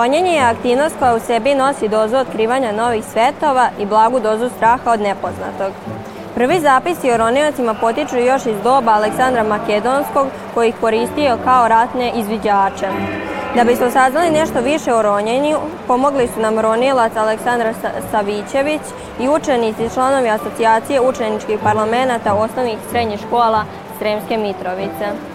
Ronjenje je aktivnost koja u sebi nosi dozu otkrivanja novih svetova i blagu dozu straha od nepoznatog. Prvi zapisi o roniocima potiču još iz doba Aleksandra Makedonskog koji ih koristio kao ratne izviđače. Da bismo saznali nešto više o ronjenju, pomogli su nam ronilac Aleksandar Savićević i učenici članovi asocijacije učeničkih parlamenta osnovnih i srednjih škola Sremske Mitrovice.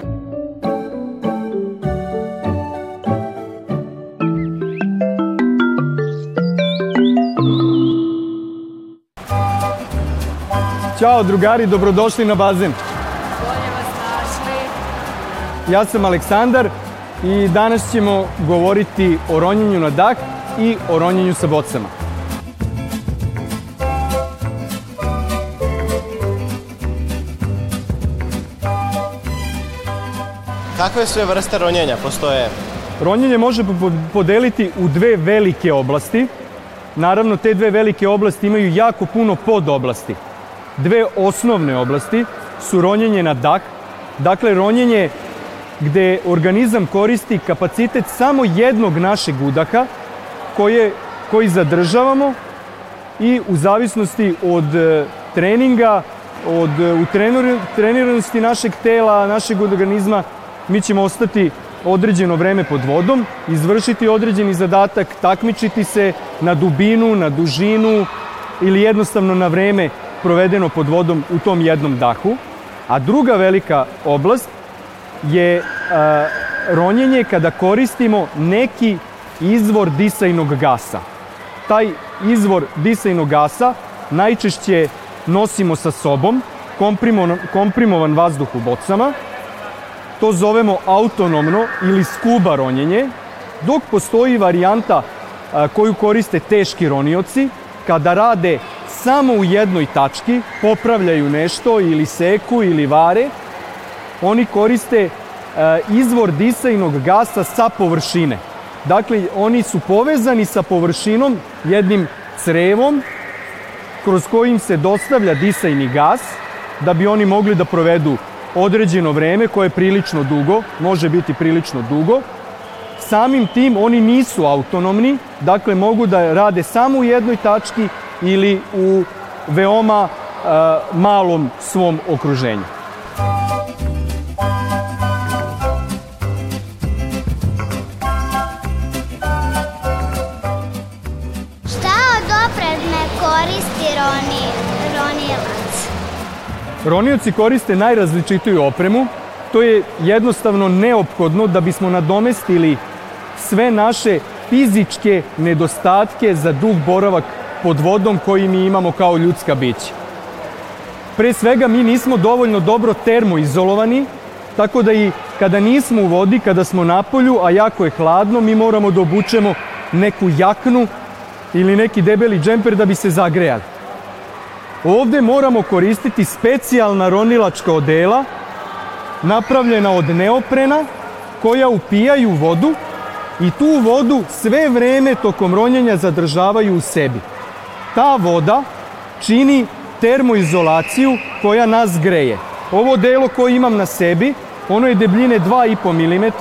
Ćao drugari, dobrodošli na bazen. Bolje vas našli. Ja sam Aleksandar i danas ćemo govoriti o ronjenju na dah i o ronjenju sa bocama. Kakve sve vrste ronjenja postoje? Ronjenje može po- podeliti u dve velike oblasti. Naravno, te dve velike oblasti imaju jako puno podoblasti. Dve osnovne oblasti su ronjenje na dah, dakle ronjenje gde organizam koristi kapacitet samo jednog našeg udaha koje, koji zadržavamo i u zavisnosti od e, treninga, od e, u trenir- treniranosti našeg tela, našeg organizma, mi ćemo ostati određeno vreme pod vodom, izvršiti određeni zadatak, takmičiti se na dubinu, na dužinu ili jednostavno na vreme provedeno pod vodom u tom jednom dahu. A druga velika oblast je a, ronjenje kada koristimo neki izvor disajnog gasa. Taj izvor disajnog gasa najčešće nosimo sa sobom, komprimovan, komprimovan vazduh u bocama, to zovemo autonomno ili skuba ronjenje, dok postoji varijanta a, koju koriste teški ronioci, kada rade samo u jednoj tački, popravljaju nešto ili seku ili vare, oni koriste e, izvor disajnog gasa sa površine. Dakle, oni su povezani sa površinom jednim crevom kroz kojim se dostavlja disajni gas da bi oni mogli da provedu određeno vreme koje je prilično dugo, može biti prilično dugo. Samim tim oni nisu autonomni, dakle mogu da rade samo u jednoj tački ili u veoma e, malom svom okruženju. Šta od opreme koristi roni, ronilac? Ronioci koriste najrazličitiju opremu. To je jednostavno neophodno da bismo nadomestili sve naše fizičke nedostatke za dug boravak pod vodom koji mi imamo kao ljudska bića. Pre svega mi nismo dovoljno dobro termoizolovani, tako da i kada nismo u vodi, kada smo na polju, a jako je hladno, mi moramo da obučemo neku jaknu ili neki debeli džemper da bi se zagrejali. Ovde moramo koristiti specijalna ronilačka odela napravljena od neoprena koja upijaju vodu i tu vodu sve vreme tokom ronjenja zadržavaju u sebi. Ta voda čini termoizolaciju koja nas greje. Ovo delo koje imam na sebi, ono je debljine 2,5 mm,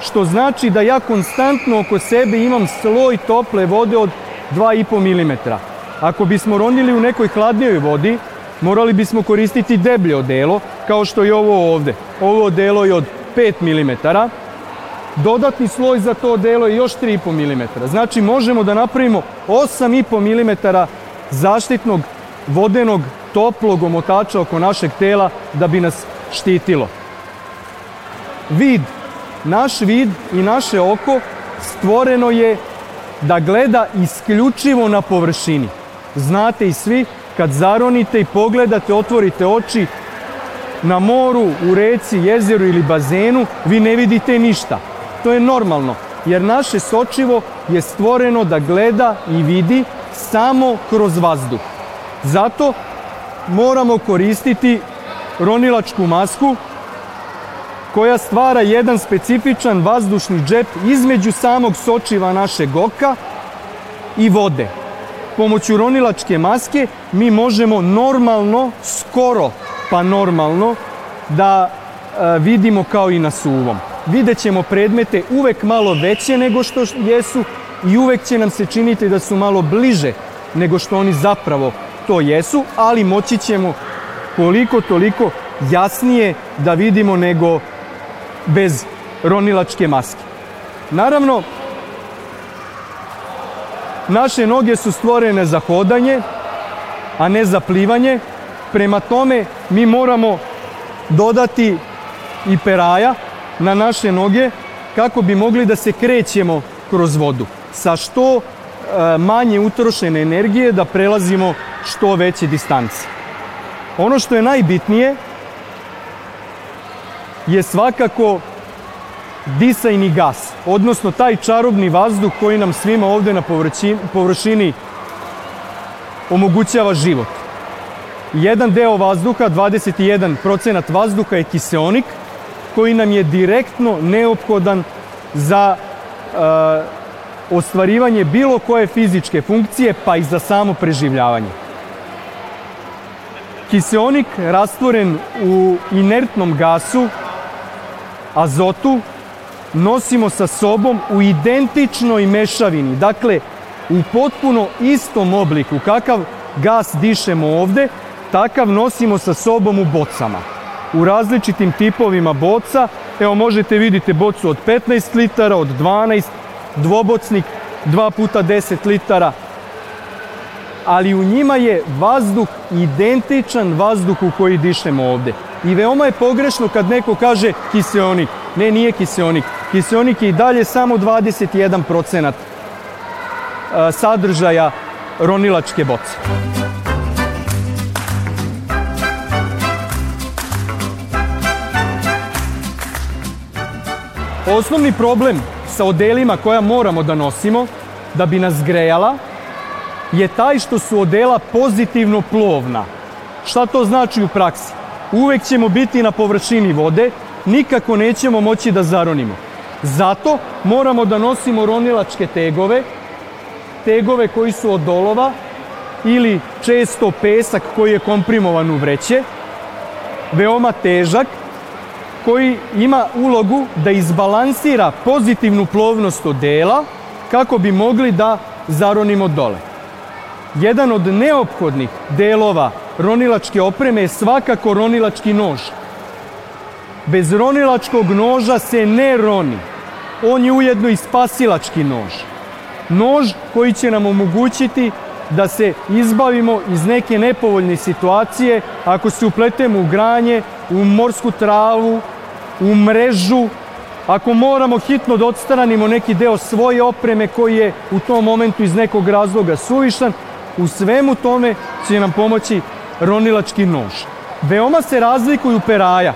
što znači da ja konstantno oko sebe imam sloj tople vode od 2,5 mm. Ako bismo ronili u nekoj hladnijoj vodi, morali bismo koristiti deblje odelo, kao što je ovo ovde. Ovo odelo je od 5 mm. Dodatni sloj za to odelo je još 3,5 mm. Znači možemo da napravimo 8,5 mm zaštitnog vodenog toplog omotača oko našeg tela da bi nas štitilo. Vid, naš vid i naše oko stvoreno je da gleda isključivo na površini. Znate i svi, kad zaronite i pogledate, otvorite oči, na moru, u reci, jezeru ili bazenu, vi ne vidite ništa. To je normalno, jer naše sočivo je stvoreno da gleda i vidi samo kroz vazduh. Zato moramo koristiti ronilačku masku koja stvara jedan specifičan vazdušni džep između samog sočiva našeg oka i vode. Pomoću ronilačke maske mi možemo normalno, skoro pa normalno, da e, vidimo kao i na suvom. Vidjet ćemo predmete uvek malo veće nego što jesu i uvek će nam se činiti da su malo bliže nego što oni zapravo to jesu, ali moći ćemo koliko toliko jasnije da vidimo nego bez ronilačke maske. Naravno, naše noge su stvorene za hodanje, a ne za plivanje. Prema tome, mi moramo dodati i peraja na naše noge kako bi mogli da se krećemo kroz vodu sa što e, manje utrošene energije da prelazimo što veće distance. Ono što je najbitnije je svakako disajni gas, odnosno taj čarobni vazduh koji nam svima ovde na površini omogućava život. Jedan deo vazduha, 21% vazduha je kiseonik, koji nam je direktno neophodan za e, ostvarivanje bilo koje fizičke funkcije, pa i za samo preživljavanje. Kiseonik rastvoren u inertnom gasu, azotu, nosimo sa sobom u identičnoj mešavini, dakle u potpuno istom obliku kakav gas dišemo ovde, takav nosimo sa sobom u bocama. U različitim tipovima boca, evo možete vidite bocu od 15 litara, od 12, dvobocnik 2 puta 10 litara, ali u njima je vazduh identičan vazduhu koji dišemo ovde. I veoma je pogrešno kad neko kaže kiseonik. Ne, nije kiseonik. Kiseonik je i dalje samo 21% e, sadržaja ronilačke boce. Osnovni problem sa odelima koja moramo da nosimo da bi nas grejala je taj što su odela pozitivno plovna. Šta to znači u praksi? Uvek ćemo biti na površini vode, nikako nećemo moći da zaronimo. Zato moramo da nosimo ronilačke tegove, tegove koji su od dolova ili često pesak koji je komprimovan u vreće, veoma težak, koji ima ulogu da izbalansira pozitivnu plovnost odela kako bi mogli da zaronimo dole. Jedan od neophodnih delova ronilačke opreme je svakako ronilački nož. Bez ronilačkog noža se ne roni. On je ujedno i spasilački nož. Nož koji će nam omogućiti da se izbavimo iz neke nepovoljne situacije ako se upletemo u granje, u morsku travu, u mrežu, ako moramo hitno da odstranimo neki deo svoje opreme koji je u tom momentu iz nekog razloga suvišan, u svemu tome će nam pomoći ronilački nož. Veoma se razlikuju peraja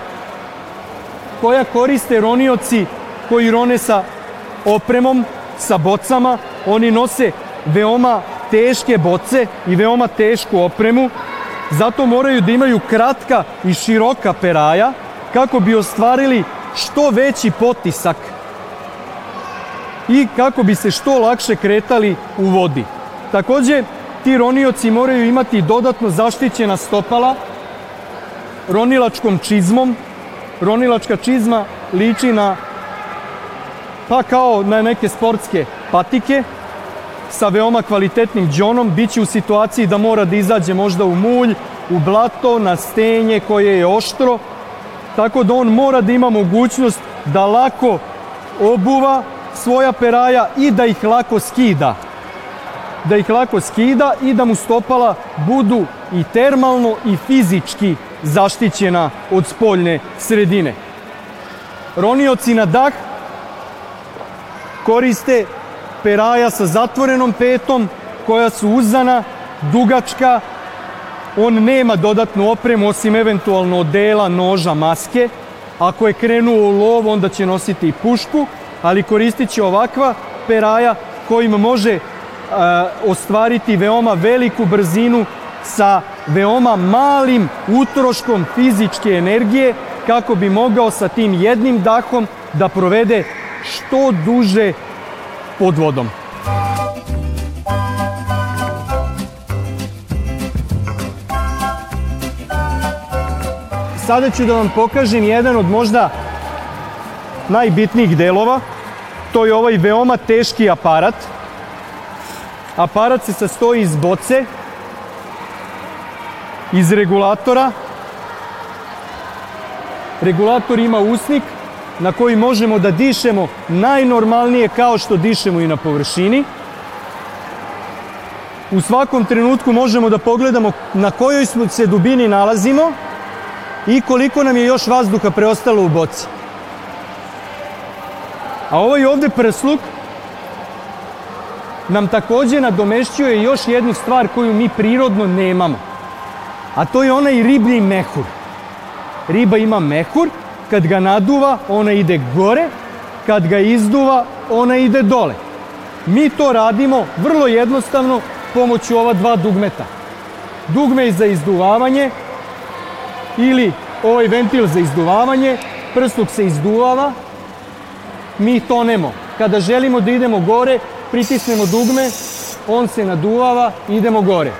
koja koriste ronioci koji rone sa opremom, sa bocama. Oni nose veoma teške boce i veoma tešku opremu, zato moraju da imaju kratka i široka peraja kako bi ostvarili što veći potisak i kako bi se što lakše kretali u vodi. Takođe, ti ronioci moraju imati dodatno zaštićena stopala ronilačkom čizmom. Ronilačka čizma liči na pa kao na neke sportske patike sa veoma kvalitetnim džonom, biće u situaciji da mora da izađe možda u mulj, u blato, na stenje koje je oštro, tako da on mora da ima mogućnost da lako obuva svoja peraja i da ih lako skida. Da ih lako skida i da mu stopala budu i termalno i fizički zaštićena od spoljne sredine. Ronioci na dah koriste peraja sa zatvorenom petom koja su uzana, dugačka, On nema dodatnu opremu osim eventualno odela, noža, maske. Ako je krenuo u lov, onda će nositi i pušku, ali koristit će ovakva peraja kojim može e, ostvariti veoma veliku brzinu sa veoma malim utroškom fizičke energije kako bi mogao sa tim jednim dahom da provede što duže pod vodom. Sada ću da vam pokažem jedan od možda najbitnijih delova. To je ovaj veoma teški aparat. Aparat se sastoji iz boce, iz regulatora. Regulator ima usnik na koji možemo da dišemo najnormalnije kao što dišemo i na površini. U svakom trenutku možemo da pogledamo na kojoj smo se dubini nalazimo i koliko nam je još vazduha preostalo u boci. A ovaj ovde prsluk nam takođe nadomešćuje još jednu stvar koju mi prirodno nemamo. A to je onaj riblji mehur. Riba ima mehur, kad ga naduva ona ide gore, kad ga izduva ona ide dole. Mi to radimo vrlo jednostavno pomoću ova dva dugmeta. Dugme za izduvavanje ili ovaj ventil za izduvavanje, prsluk se izduvava, mi tonemo. Kada želimo da idemo gore, pritisnemo dugme, on se naduvava, idemo gore.